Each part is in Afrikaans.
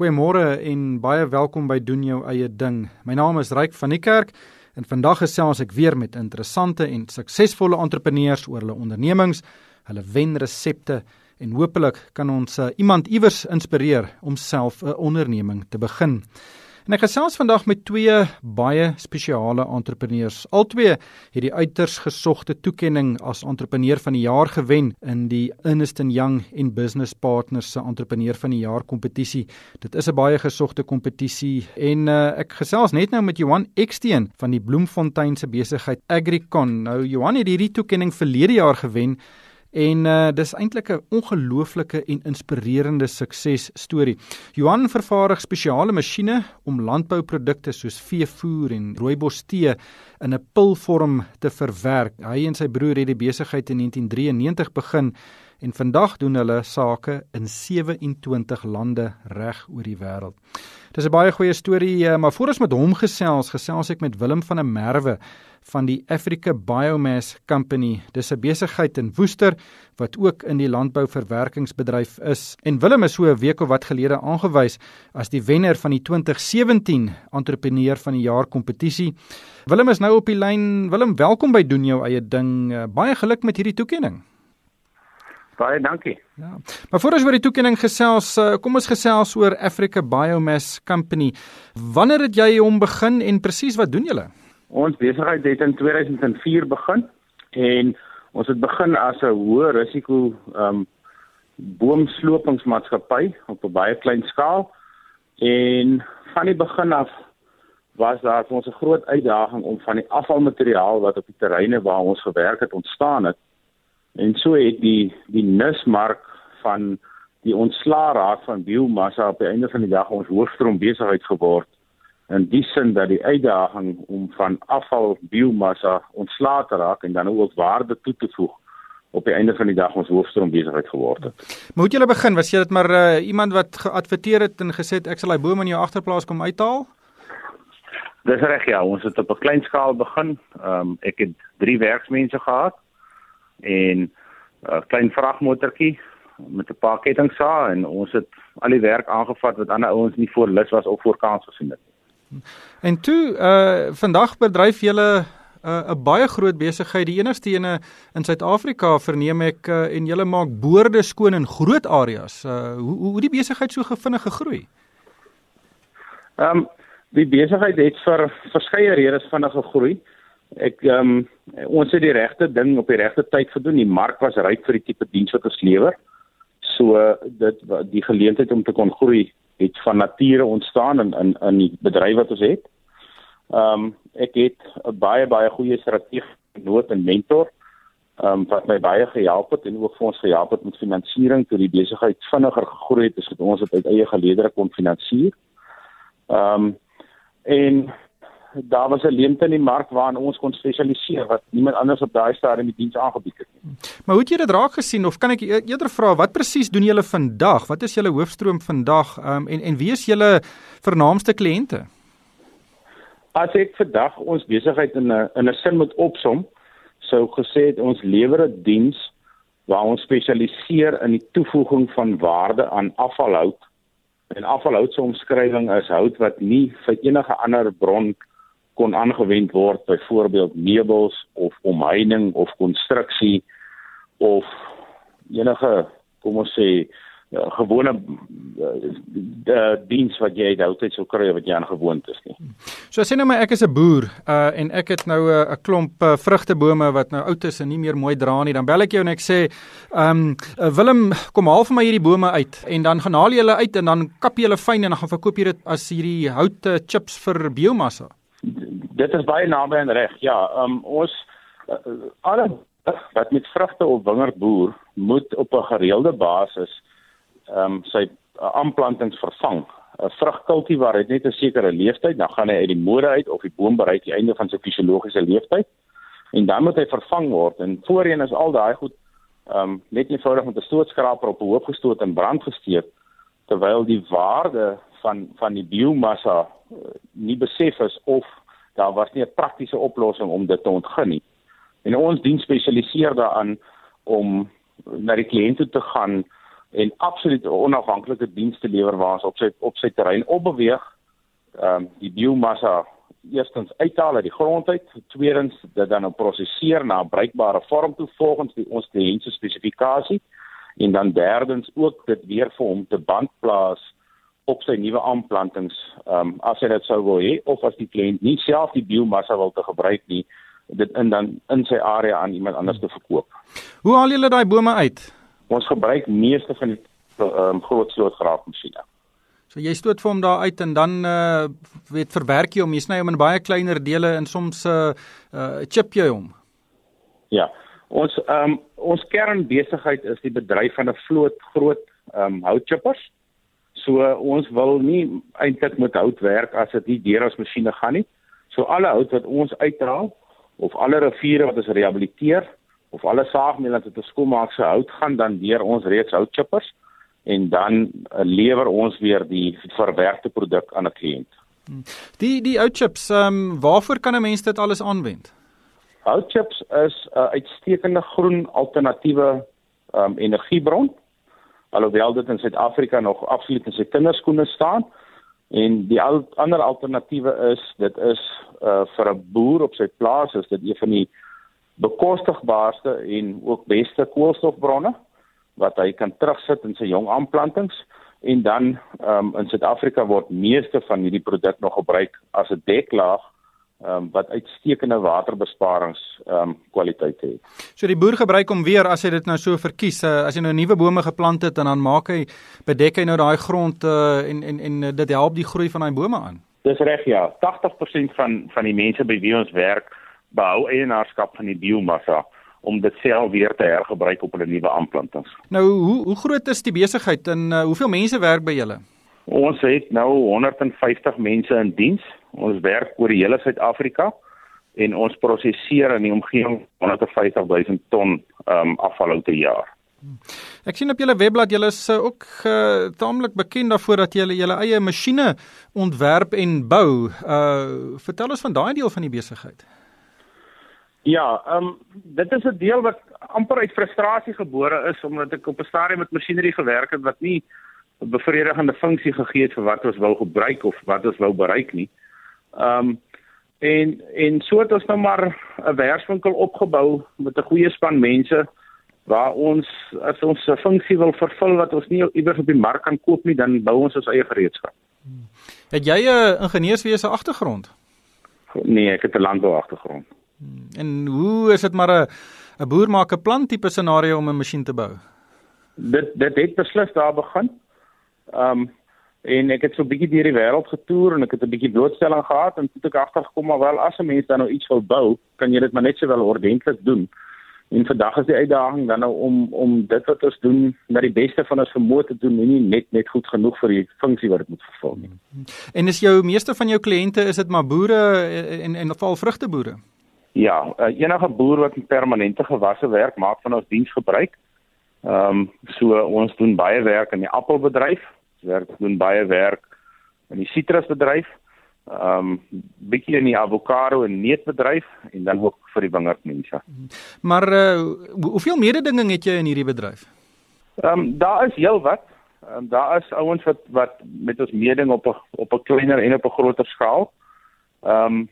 Goeiemôre en baie welkom by doen jou eie ding. My naam is Ryk van die Kerk en vandag gesels ek weer met interessante en suksesvolle entrepreneurs oor hulle ondernemings, hulle wenresepte en hopelik kan ons uh, iemand iewers inspireer om self 'n onderneming te begin. En ek gesels vandag met twee baie spesiale entrepreneurs. Albei het die uiters gesogte toekenning as entrepreneur van die jaar gewen in die Ernst Young en Business Partners se entrepreneur van die jaar kompetisie. Dit is 'n baie gesogte kompetisie en uh, ek gesels net nou met Johan Eksteen van die Bloemfontein se besigheid Agricon. Nou Johan het hierdie toekenning verlede jaar gewen En uh dis eintlik 'n ongelooflike en inspirerende sukses storie. Johan vervaardig spesiale masjiene om landbouprodukte soos veevoer en rooibos tee in 'n pilvorm te verwerk. Hy en sy broer het die besigheid in 1993 begin en vandag doen hulle sake in 27 lande reg oor die wêreld. Dis 'n baie goeie storie, eh, maar voor ons met hom gesels, gesels ek met Willem van der Merwe van die Africa Biomass Company. Dis 'n besigheid in Woester wat ook in die landbouverwerkingsbedryf is. En Willem is so 'n week of wat gelede aangewys as die wenner van die 2017 Entrepreneur van die Jaar kompetisie. Willem is nou op die lyn. Willem, welkom by doen jou eie ding. Eh, baie geluk met hierdie toekenning. Baie dankie. Ja. Maar voor ons oor die toekenning gesels, eh, kom ons gesels oor Africa Biomass Company. Wanneer het jy hom begin en presies wat doen julle? Ons besigheid het in 2004 begin en ons het begin as 'n hoë risiko um, boomslopingsmaatskappy op 'n baie klein skaal en van die begin af was daar vir ons 'n groot uitdaging om van die afvalmateriaal wat op die terreine waar ons gewerk het ontstaan het en so het die die nismark van die ontslaaraad van biomassa op die einde van die dag ons hoofstroom besigheid geword in die sin dat die uitdaging om van afval biomassa ontslae te raak en dan ook waarde toe te voeg op die einde van die dag ons hoofstroom besigheid geword het. Maar hoe het julle begin? Was jy dit maar uh, iemand wat geadverteer het en gesê het ek sal daai boom in jou agterplaas kom uithaal? Dis reg ja, ons het op 'n klein skaal begin. Ehm um, ek het 3 werksmense gehad en 'n uh, klein vragmotortjie met 'n paar kettingsae en ons het al die werk aangevat wat ander ouens nie voor lus was of voor kans gesien het. En toe uh vandag bedryf julle 'n uh, baie groot besigheid, die enigste ene in Suid-Afrika verneem ek uh, en julle maak boorde skoon in groot areas. Uh hoe hoe die besigheid so vinnig gegroei? Ehm um, die besigheid het vir verskeie redes vinnig gegroei. Ek ehm um, ons het die regte ding op die regte tyd gedoen. Die mark was ryk vir die tipe diens wat ons lewer. So dit die geleentheid om te kon groei het van nature ontstaan in in in die bedryf wat ons het. Ehm um, ek het 'n baie baie goeie strategie nood en mentor ehm um, wat my baie gehelp het en ook vir ons gehelp het met finansiering toe die besigheid vinniger gegroei het as wat ons dit uit eie geleedere kon finansier. Ehm um, en daar was 'n leemte in die mark waarin ons kon spesialiseer wat niemand anders op daai stadium die diens aangebied het nie. Maar hoe het jy dit raak gesien of kan ek e-, eerder vra wat presies doen julle vandag? Wat is julle hoofstroom vandag um, en en wie is julle vernaamste kliënte? As ek vandag ons besigheid in 'n in 'n sin moet opsom, sou gesê het ons lewer 'n diens waar ons spesialiseer in die toevoeging van waarde aan afvalhout. En afvalhout se omskrywing is hout wat nie vir enige ander bron kon aangewend word byvoorbeeld meubels of omheining of konstruksie of enige kom ons sê ja, gewone uh, diens wat jy altyd sou kry wat jy aan gewoond is nie. So sê nou maar ek is 'n boer uh, en ek het nou 'n uh, klomp uh, vrugtebome wat nou oud is en nie meer mooi dra nie. Dan bel ek jou en ek sê, "Ehm um, uh, Willem, kom haal vir my hierdie bome uit." En dan gaan haal jy hulle uit en dan kap jy hulle fyn en dan gaan verkoop jy dit as hierdie houte chips vir biomassa dit is baie naby aan reg. Ja, um, ons uh, alle wat met vrugte op wingerd boer moet op 'n gereelde basis ehm um, sy uh, aanplantings vervang. 'n Vrugkultivar het net 'n sekere leeftyd, dan gaan hy uit die mode uit of die boom bereik die einde van sy fisiologiese leeftyd en dan moet hy vervang word. En voorheen is al daai goed ehm um, net eenvoudig met 'n stootskraper op 'n hoop gestoot en brand gesteek terwyl die waarde van van die biomassa uh, nie besef is of daar was nie 'n praktiese oplossing om dit te ontgin nie. En ons diens spesialiseer daaraan om na die kliënte te gaan en absoluut onafhanklike dienste lewer waar ons op sy op sy terrein opbeweeg. Ehm um, die biomassa eerstens uithaal uit die grond uit, tweedens dit dan nou prosesseer na 'n bruikbare vorm toe volgens die ons kliënt se spesifikasie en dan derdens ook dit weer vir hom te band plaas op sy nuwe aanplantings, ehm um, as hy dit sou wil hê of as die kliënt nie self die biomassa wil te gebruik nie, dit in dan in sy area aan iemand anders te verkoop. Hoe haal julle daai bome uit? Ons gebruik meeste van die ehm um, groot slootgraafmasjiene. So jy stoot vir hom daar uit en dan uh weet verwerk jy hom. Jy sny hom in baie kleiner dele en soms uh uh chip jy hom. Ja. Ons ehm um, ons kernbesigheid is die bedryf van 'n vloot groot ehm um, houtchippers. So ons wil nie eintlik met hout werk as dit nie deur ons masjiene gaan nie. So alle hout wat ons uithaal of alle riviere wat ons rehabiliteer of alle saagmeele wat ons skoonmaak se hout gaan dan deur ons reeks houtchippers en dan uh, lewer ons weer die verwerkte produk aan 'n kliënt. Hmm. Die die ou chips, ehm um, waarvoor kan 'n mens dit alles aanwend? Ou chips is 'n uh, uitstekende groen alternatiewe um, energiebron. Alhoewel dit in Suid-Afrika nog absoluut in sy kinderskoene staan. En die al, ander alternatiewe is dit is uh, vir 'n boer op sy plaas is dit een van die bekostigbaarste en ook beste koolstofbronne wat hy kan terugsit in sy jong aanplantings. En dan um, in Suid-Afrika word meeste van hierdie produk nog gebruik as 'n deklaag um, wat uitstekende waterbesparings um, kwaliteit het. So die boer gebruik hom weer as hy dit nou so verkies, uh, as hy nou nuwe bome geplant het en dan maak hy bedek hy nou daai grond uh, en en en dit help die groei van daai bome aan. Dis reg ja, 80% van van die mense by wie ons werk behou eienaarskap van die biomassa om dit self weer te hergebruik op hulle nuwe aanplantings. Nou, hoe hoe groot is die besigheid en uh, hoeveel mense werk by julle? Ons het nou 150 mense in diens. Ons werk oor die hele Suid-Afrika en ons prosesseer in die omgewing 150 000 ton um, afval per jaar. Ek sien op julle webblad julle is uh, ook uh, taamlik bekend daarvoor dat julle julle eie masjiene ontwerp en bou. Uh vertel ons van daai deel van die besigheid. Ja, ehm um, dit is 'n deel wat amper uit frustrasie gebore is omdat ek op 'n stadium met masjinerie gewerk het wat nie 'n bevredigende funksie gegee het vir wat ons wou gebruik of wat ons wou bereik nie. Ehm um, en en so het ons nou maar 'n werkswinkel opgebou met 'n goeie span mense waar ons as ons 'n funksie wil vervul wat ons nie iewers op die mark kan koop nie, dan bou ons ons eie gereedskap. Het jy 'n ingenieurswese agtergrond? Nee, ek het 'n landbou agtergrond. En hoe is dit maar 'n 'n boer maak 'n plan tipe scenario om 'n masjien te bou? Dit dit het beslis daar begin. Ehm um, en ek het so 'n bietjie deur die wêreld getoer en ek het 'n bietjie blootstelling gehad en toe ek agtergekom maar wel as 'n mens dan nou iets wil bou, kan jy dit maar net sowel ordentlik doen. En vandag is die uitdaging dan nou om om dit wat ons doen na die beste van ons vermoë te doen, nie net net goed genoeg vir die funksie wat dit moet vervul nie. En is jou meeste van jou kliënte is dit maar boere en en val vrugteboere? Ja, uh, enige boer wat permanente gewasse werk, maak van ons diens gebruik. Ehm um, so ons doen baie werk in die appelbedryf, werk doen baie werk in die sitrusbedryf. Ehm um, bietjie in die avokado en neutbedryf en dan ook vir die wingerdmense. Maar uh, hoeveel mededinging het jy in hierdie bedryf? Ehm um, daar is heelwat. Ehm um, daar is ouens wat wat met ons mededing op 'n op 'n kleiner en op 'n groter skaal. Ehm um,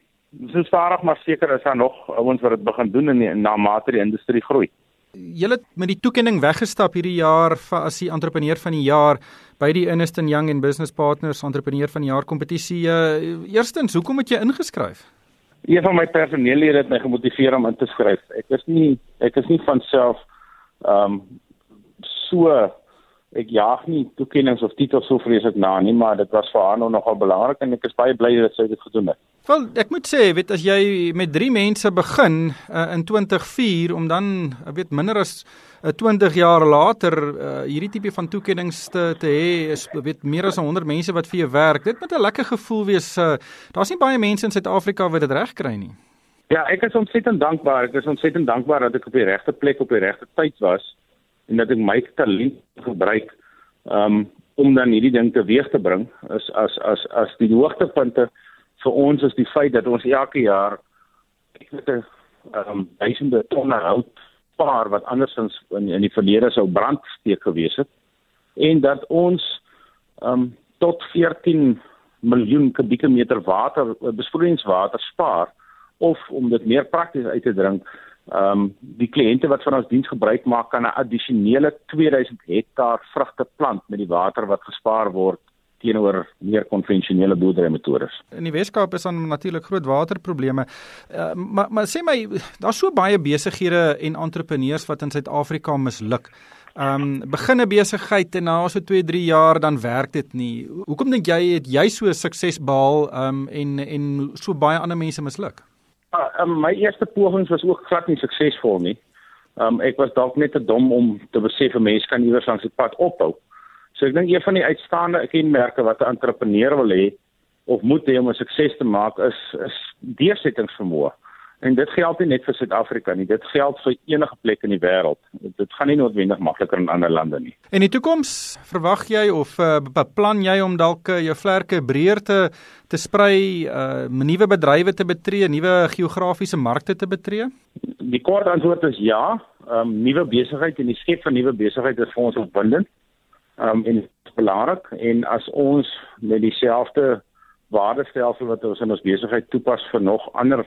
so stadig maar seker is daar nog ouens wat dit begin doen in die, na mate die industrie groei. Julle met die toekenning weggestap hierdie jaar as die entrepreneur van die jaar by die Ernst Young and Business Partners entrepreneur van die jaar kompetisie. Uh, eerstens, hoekom het jy ingeskryf? Een van my personeellede het my gemotiveer om in te skryf. Ek is nie ek is nie van self ehm um, so ek jaag nie toekennings of titels so vreeslik na nie, maar dit was vir haar nogal belangrik en ek is baie bly dat sy dit gedoen het. Wel, ek moet sê, weet as jy met 3 mense begin uh, in 2004 om dan uh, weet minder as uh, 20 jaar later uh, hierdie tipe van toekennings te te hê, is weet meer as 100 mense wat vir jou werk. Dit moet 'n lekker gevoel wees. Uh, Daar's nie baie mense in Suid-Afrika wat dit reg kry nie. Ja, ek is ontsettend dankbaar. Ek is ontsettend dankbaar dat ek op die regte plek op die regte tyd was en dat ek my talent gebruik um, om dan hierdie ding teweeg te bring is as as as die hoogtepunte vir ons is die feit dat ons elke jaar ek weet 'n um, duisende tonne hout spaar wat andersins in in die verlede sou brandsteek gewees het en dat ons um tot 14 miljoen kubieke meter water besproeiingswater spaar of om dit meer prakties uit te drink ehm um, die kliënte wat van ons diens gebruik maak kan 'n addisionele 2000 hektaar vrugte plant met die water wat gespaar word teenoor meer konvensionele boerderymetodes. In die Weskaap is dan natuurlik groot waterprobleme. Uh, maar maar sê my, daar's so baie besighede en entrepreneurs wat in Suid-Afrika misluk. Ehm um, begin 'n besigheid en na so 2, 3 jaar dan werk dit nie. Hoekom dink jy het jy so sukses behaal ehm um, en en so baie ander mense misluk? Uh, um, my eerste pogings was ook glad nie suksesvol nie. Um, ek was dalk net te dom om te besef 'n mens kan iewers langs die pad ophou. So ek dink een van die uitstaande kenmerke wat 'n entrepreneur wil hê of moet hê om 'n sukses te maak is is deursettingsvermoë. En dit geld nie net vir Suid-Afrika nie, dit geld vir enige plek in die wêreld. Dit gaan nie noodwendig makliker in ander lande nie. En in die toekoms, verwag jy of uh, beplan jy om dalk uh, jou vlerke breër te te sprei, uh nuwe bedrywe te betree, nuwe geografiese markte te betree? Die kort antwoord is ja. Um nuwe besigheid en die skep van nuwe besigheid is vir ons opwindend. Um en belangrik en as ons met dieselfde waardestelsel wat ons in ons besigheid toepas vir nog ander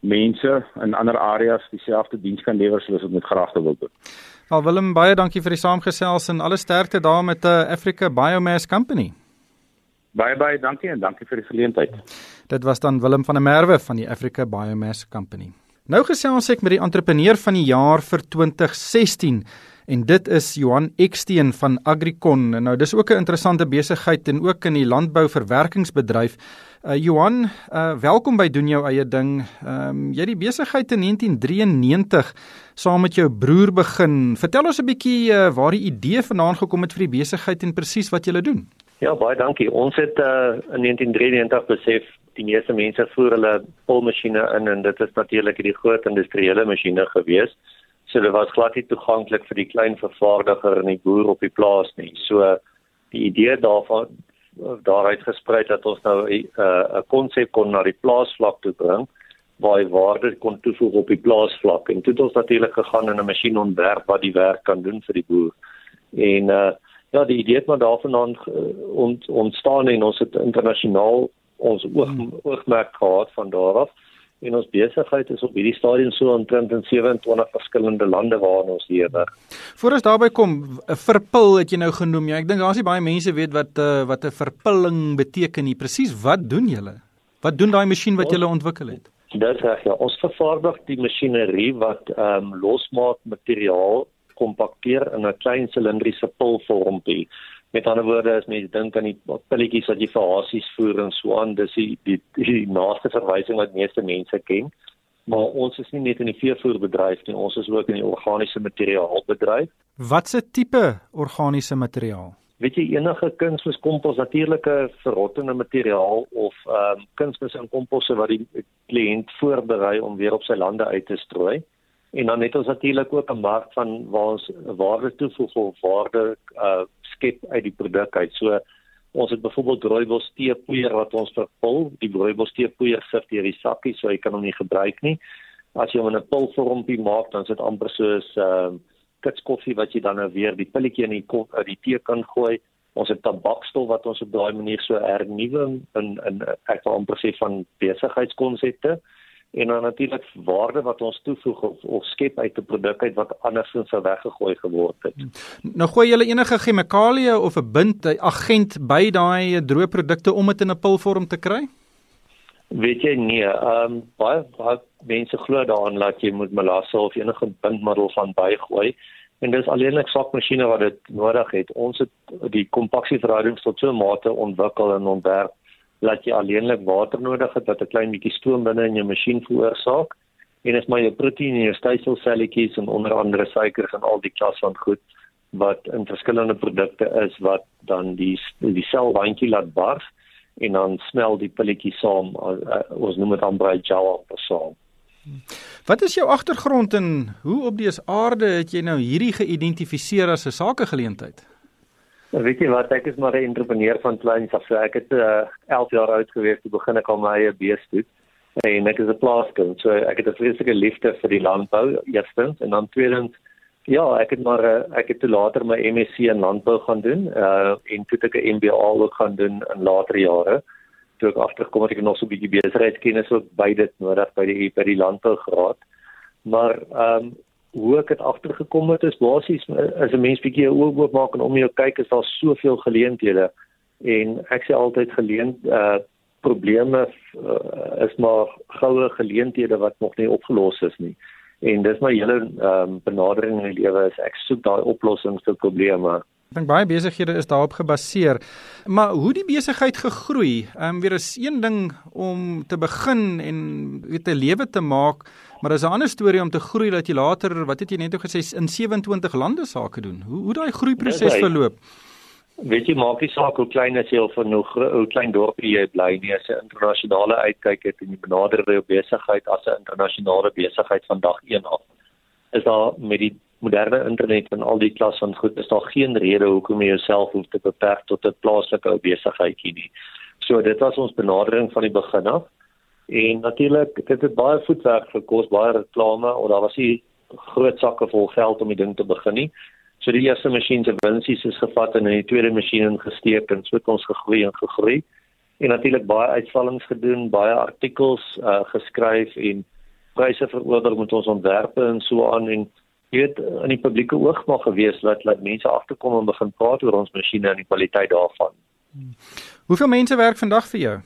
mense in ander areas dieselfde diens kan lewer soos wat met graagte wil doen. Al Willem baie dankie vir die saamgesels en alle sterkte daar met 'n uh, eh, Africa Biomass Company. Baie baie dankie en dankie vir die geleentheid. Dit was dan Willem van der Merwe van die Africa Biomass Company. Nou gesels ek met die entrepreneur van die jaar vir 2016 en dit is Johan Eksteen van Agricon. Nou dis ook 'n interessante besigheid en ook in die landbouverwerkingsbedryf. Uh Johan, uh welkom by doen jou eie ding. Ehm um, jy het die besigheid in 1993 saam met jou broer begin. Vertel ons 'n bietjie uh waar die idee vandaan gekom het vir die besigheid en presies wat jy doen. Ja, baie dankie. Ons het uh in 1993 besef die meeste mense voer hulle polmasjiene in en dit is natuurlik die groot industriële masjiene gewees. So dit was glad nie toeganklik vir die klein vervaardiger en die boer op die plaas nie. So die idee daarvan daaruit gesprei dat ons nou 'n uh, konsep kon na die plaasvlak toe bring waar hy waarde kon toevoeg op die plaasvlak en dit het ons natuurlik gegaan in 'n masjien ontwerp wat die werk kan doen vir die boer. En uh ja, die idee het maar daarvandaan ont, ontstaan en ons het internasionaal ons oog, oogmerk gehad van daar af en ons besigheid is op hierdie stadium so omtrent in 27 verskillende lande waarin ons werk. Voor ons daarby kom, 'n verpil het jy nou genoem. Ja, ek dink daar's nie baie mense weet wat uh, wat 'n verpilling beteken nie. Presies, wat doen julle? Wat doen daai masjien wat julle ontwikkel het? Dis reg ja, ons vervaardig die masjinerie wat ehm um, losmaak materiaal kompakteer in 'n klein silindriese pilvormpie. Met ander woorde as mens dink aan die pilletjies wat jy vir hasies voer en so aan, dis die die, die naaste verwysing wat meeste mense ken. Maar ons is nie net in die veevoerbedryf nie, ons is ook in die organiese materiaalbedryf. Watse tipe organiese materiaal? Weet jy enige kunsmis kompos natuurlike verrottende materiaal of ehm um, kunsmis en komposse wat die kliënt voorberei om weer op sy lande uit te strooi? En dan het ons natuurlik ook 'n mark van waar ons waarde toevoeg of waarde uh skep uit die produk uit. So ons het byvoorbeeld rooibos teepoeier wat ons vervul. Die rooibos teepoeier sit deur die sakkie so jy kan hom nie gebruik nie. As jy hom in 'n pulvormpie maak, dan is dit amper soos uh kitskoffie wat jy dan nou weer die pilletjie in die kof, uh, die tee kan gooi. Ons het tabakstof wat ons op daai manier so hernuwe in in ek wil amper sê van besigheidskonsepte en dan natuurlik waarde wat ons toevoeg of, of skep uit 'n produk uit wat andersins sou weggegooi geword het. Nou gooi jy enige chemikalieë of 'n bind agent by daai droë produkte om dit in 'n pilvorm te kry? Weet jy nee, ehm um, baie baie mense glo daaraan dat jy moet melasse of enige bindmiddel van bygooi en dis alleenlik sakmasjiene wat dit nodig het. Ons het die kompaksieverhoudings tot so 'n mate ontwikkel en ontwerp laat jy alleenlik water nodig het wat 'n klein bietjie stoom binne in jou masjien veroorsaak en is maar jou proteïen en jou stysselselletjies en onder andere suikers en al die klas van goed wat in verskillende produkte is wat dan die die selwandjie laat bars en dan smel die pilletjie saam uh, ons noem dit dan baie gel op saam. Wat is jou agtergrond en hoe op die aarde het jy nou hierdie geïdentifiseer as 'n sakegeleentheid? Nou, weet jy wat, ek is maar 'n entrepreneur van kleins af. So ek het uh, 11 jaar oud gewees toe begin ek al my eie bees doen. En ek is 'n plaaskind. So ek het 'n vreeslike liefde vir die landbou, eerstens en dan tweedens Ja, ek het maar eh, ek het toe later my MSc in landbou gaan doen, uh en toe het ek 'n MBA ook gaan doen in later jare. Ek agterkom het ek nog so 'n bietjie besigheidskennis ook by dit nodig by die by die landbougraad. Maar ehm um, hoe ek het agtergekom het is basies as 'n mens bietjie oop oop maak en om jou kyk is daar soveel geleenthede en ek sê altyd geleent uh probleme uh, is maar goue geleenthede wat nog nie opgelos is nie. En dis my hele ehm um, benadering in die lewe is ek soek daai oplossings vir probleme. Ek dink baie besighede is daarop gebaseer. Maar hoe die besigheid gegroei? Ehm um, weer is een ding om te begin en weet 'n lewe te maak, maar dis 'n ander storie om te groei dat jy later, wat het jy net gesê, in 27 lande sake doen. Hoe hoe daai groeiproses verloop? Is weet jy maak nie saak hoe klein as jy of van hoe, hoe klein dorpie jy bly nie as jy internasionale uitkyk het en jy benader jou besigheid as 'n internasionale besigheid van dag 1 af is daar met die moderne internet en al die klas van goed is daar geen rede hoekom jy jouself hoef te beperk tot 'n plaaslike ou besigheidjie nie. So dit was ons benadering van die begin af. En natuurlik dit het baie voetwerk gekos baie reklame of daar was nie groot sakke vol geld om die ding te begin nie. So die eerste masjien se winsies is gevat en in die tweede masjien ingesteek en so het ons gegroei en gegroei. En natuurlik baie uitvallings gedoen, baie artikels uh, geskryf en pryse veroorder met ons ontwerpe en so aan. En jy weet in die publieke oog maar gewees dat dat mense agterkom en begin praat oor ons masjiene en die kwaliteit daarvan. Hoeveel mense werk vandag vir jou?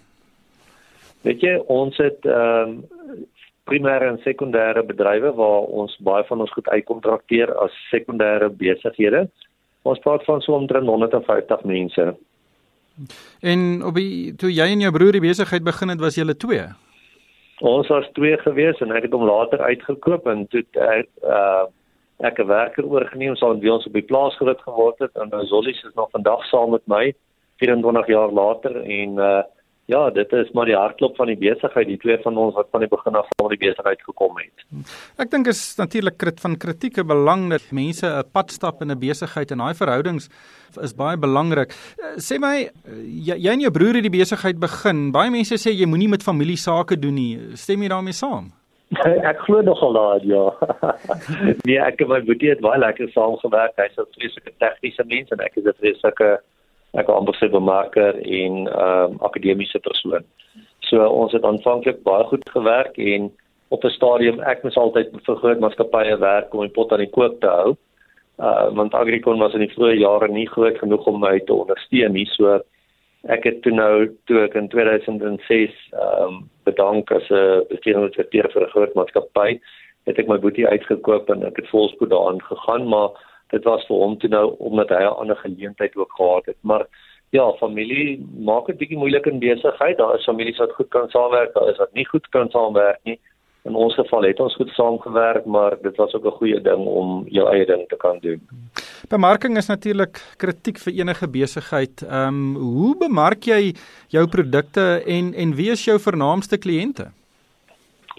Weet jy, ons het ehm um, primêre en sekondêre bedrywe waar ons baie van ons goed uitkontrakteer as sekondêre besighede. Ons praat van so omtrent 150 mense. En op die toe jy en jou broer die besigheid begin het, was julle twee. Ons was twee gewees en ek het hom later uitgekoop en toe ek uh ek 'n werker oorgeneem saam met ons op die plaas groot geword het en nou Zollies is nog vandag saam met my 24 jaar later en uh Ja, dit is maar die hartklop van die besigheid, die twee van ons wat van die begin af van die besigheid gekom het. Ek dink is natuurlik krit van kritieke belang dat mense 'n pad stap in 'n besigheid en daai verhoudings is baie belangrik. Eh, sê my jy, jy en jou broer het die besigheid begin. Baie mense sê jy moenie met familie sake doen nie. Stem jy daarmee saam? ek glo nogal daai ja. nee, ek en my boetie het baie lekker saamgewerk. Hy's 'n vreeslike tegniese mens en ek is 'n vreeslike ek was amper sê bemarker en ehm um, akademiese persoon. So ons het aanvanklik baie goed gewerk en op 'n stadium ek moes altyd vir groot maatskappye werk om die pot aan die kook te hou. Uh want Agricon was in die vroeë jare nie groot genoeg om my te ondersteun nie. So ek het toe nou toe ek in 2006 ehm um, bedank as 'n bestuurder vir 'n groot maatskappy, het ek my boetie uitgekoop en ek het volspoed daarin gegaan, maar dit was vir hom toe nou omdat hy 'n ander geleentheid ook gehad het. Maar ja, familie maak dit bietjie moeilik in besigheid. Daar is families wat goed kan saamwerk, daar is wat nie goed kan saamwerk nie. In ons geval het ons goed saamgewerk, maar dit was ook 'n goeie ding om jou eie ding te kan doen. Bemarking is natuurlik kritiek vir enige besigheid. Ehm um, hoe bemark jy jou produkte en en wie is jou vernaamste kliënte?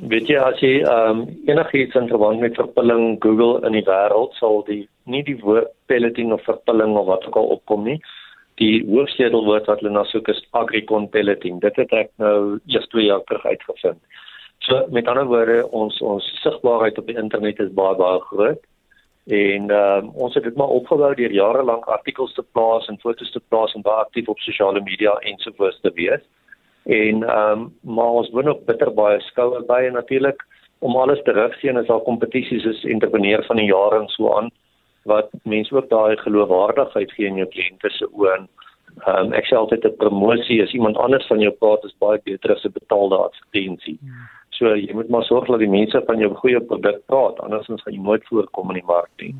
weet jy as jy ehm um, enigiets in verband met verpilling Google in die wêreld sal die nie die woord pelleting of verpilling of wat ook al opkom nie die woordsleutelwoord wat hulle na soek is agricon pelleting dit het ek nou eers 2 jaar terug uitgevind so met ander woorde ons ons sigbaarheid op die internet is baie baie groot en ehm um, ons het dit maar opgebou deur jare lank artikels te plaas en foto's te plaas en baie aktief op sosiale media ensovoorts te wees En ehm um, maar ons win ook bitter baie skoue by en natuurlik om alles te regsien is al kompetisies soos entrepreneur van die jaar en so aan wat mense ook daai geloofwaardigheid gee in jou kliënte se oë. Ehm um, ek sê altyd 'n promosie as iemand anders van jou praat is baie beter as 'n betaalde advertensie. Hmm. So jy moet maar sorg dat die mense van jou goeie produk praat, anders gaan jy nooit voorkom in die mark nie.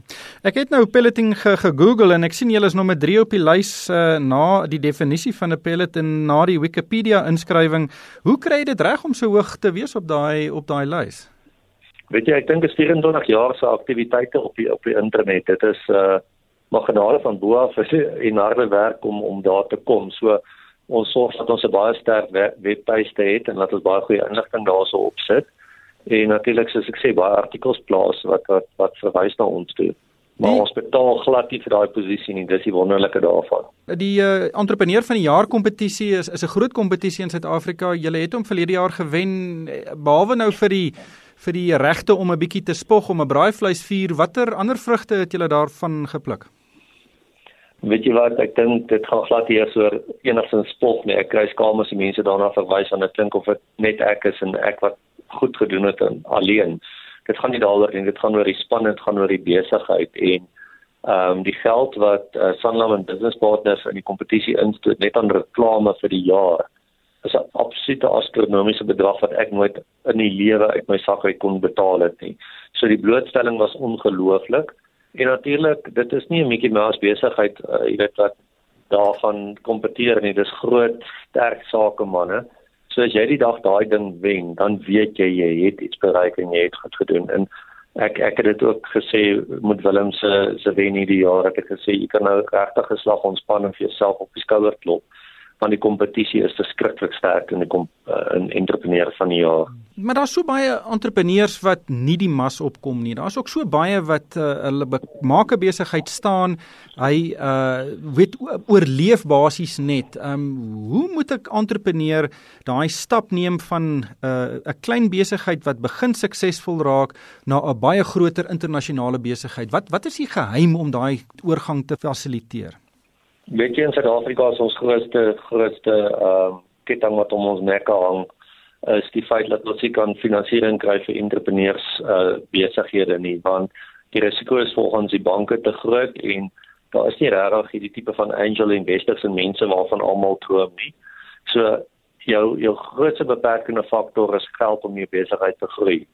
Ek het nou pelleting gegoogel ge en ek sien julle is nommer 3 op die lys uh, na die definisie van 'n pellet en na die Wikipedia inskrywing. Hoe kry jy dit reg om so hoog te wees op daai op daai lys? Weet jy, ek dink dit is 24 jaar se aktiwiteite op die op die internet. Dit is uh maar genade van bo af en harde werk om om daar te kom. So ons sorg dat ons 'n baie sterk webtuiste het en dat ons baie goeie inligting daarso opsit. En natuurlik soos ek sê baie artikels plaas wat wat wat verwys na ons toe. Maar die, ons betaal glad nie vir daai posisie nie. Dis die wonderlike daarvan. Die uh, entrepreneur van die jaar kompetisie is is 'n groot kompetisie in Suid-Afrika. Julle het hom verlede jaar gewen behalwe nou vir die vir die regte om 'n bietjie te spog om 'n braaivleisvuur. Watter ander vrugte het julle daarvan gepluk? Weet jy wat, ek dink dit gaan glad hier oor enigstens spog nie. Ek kry skaam as die mense daarna verwys aan dit klink of dit net ek is en ek wat goed gedoen het alleen. Dit gaan nie daaroor nie, dit gaan oor die span, dit gaan oor die besigheid en ehm um, die geld wat uh, Sanlam en Business Partners in die kompetisie instoot net aan reklame vir die jaar is 'n absolute astronomiese bedrag wat ek nooit in die lewe uit my sak uit kon betaal het nie. So die blootstelling was ongelooflik. En natuurlik, dit is nie 'n Mickey Mouse besigheid, uh, jy weet wat daarvan kompeteer nie. Dis groot, sterk sakemanne. So as jy die dag daai ding wen, dan weet jy jy het iets bereik en jy het goed gedoen. En ek ek het dit ook gesê met Willem se se wen hierdie jaar ek het gesê jy kan nou regtig geslag ontspan en vir jouself op die skouer klop want die kompetisie is verskriklik sterk in die kom, uh, in entrepreneur van die jaar. Maar daar's so baie entrepreneurs wat nie die mas opkom nie. Daar's ook so baie wat uh, hulle maak 'n besigheid staan. Hy uh weet oorleef basies net. Um hoe moet 'n entrepreneur daai stap neem van 'n uh, 'n klein besigheid wat begin suksesvol raak na 'n baie groter internasionale besigheid? Wat wat is die geheim om daai oorgang te fasiliteer? weet jy in Suid-Afrika is ons grootste grootste uh, ketting wat om ons nekke hang is die feit dat ons nie kan finansiering kry vir entrepreneurs uh besighede nie want die risiko is volgens die banke te groot en daar is nie regtig hierdie tipe van angel investors en mense waarvan almal droom nie. So jou jou grootste beperkende faktor is geld om jou besigheid te groei.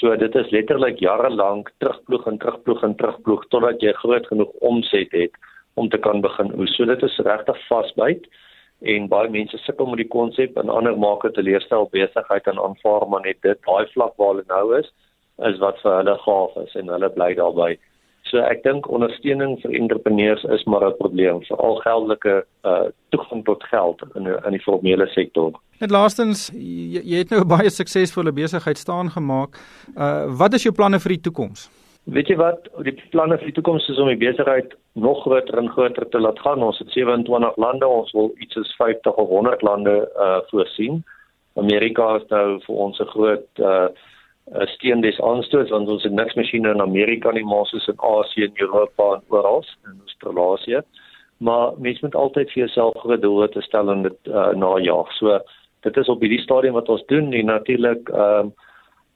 So dit is letterlik jare lank terugploeg en terugploeg en terugploeg totdat jy groot genoeg omset het om te kan begin oes. So dit is regtig vasbyt en baie mense sukkel met die konsep en ander maak dit 'n leerstel besigheid en aanvaar maar net dit daai vlak waar hulle nou is is wat vir hulle gaaf is en hulle bly daarbey. So ek dink ondersteuning vir entrepreneurs is maar 'n probleem vir al geldelike uh toegang tot geld in in die formele sektor. Net laastens jy, jy het nou 'n baie suksesvolle besigheid staan gemaak. Uh wat is jou planne vir die toekoms? Weet jy wat, die planne vir die toekoms is om die besigheid nog groter en groter te laat gaan. Ons het 27 lande, ons wil iets soos 50 of 100 lande uh voorsien. Amerika is nou vir ons 'n groot uh steen des aanstoot want ons het niks masjiene in Amerika nie, maar ons is in Asië en Europa en oral in Australië. Maar mens moet altyd vir jouself groot doele te stel en dit uh najaag. So dit is op hierdie stadium wat ons doen en natuurlik ehm uh,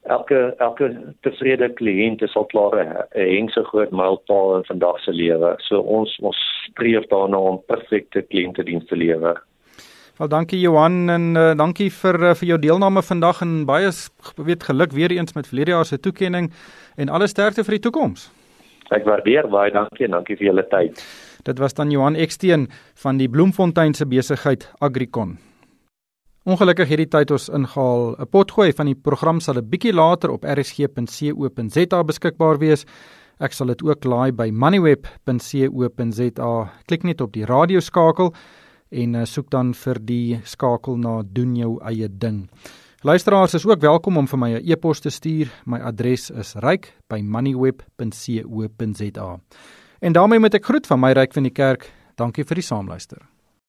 elke elke tevrede kliënt is al klaar 'n hengse groot mylpaal in vandag se lewe. So ons ons streef daarna om perfekte kliëntediens te lewer. Wel dankie Johan en uh, dankie vir uh, vir jou deelname vandag en baie weet geluk weer eens met verlede jaar se toekenning en alle sterkte vir die toekoms. Ek waardeer baie dankie en dankie vir julle tyd. Dit was dan Johan Eksteen van die Bloemfontein se besigheid Agricon. Ongelukkig het die tyd ons ingehaal. 'n Potgooi van die program sal 'n bietjie later op rsg.co.za beskikbaar wees. Ek sal dit ook laai by moneyweb.co.za. Klik net op die radioskakel en uh, soek dan vir die skakel na doen jou eie ding. Luisteraars is ook welkom om vir my 'n e-pos te stuur. My adres is ryk@moneyweb.co.za. En daarmee moet ek groet van my ryk van die kerk. Dankie vir die saamluister.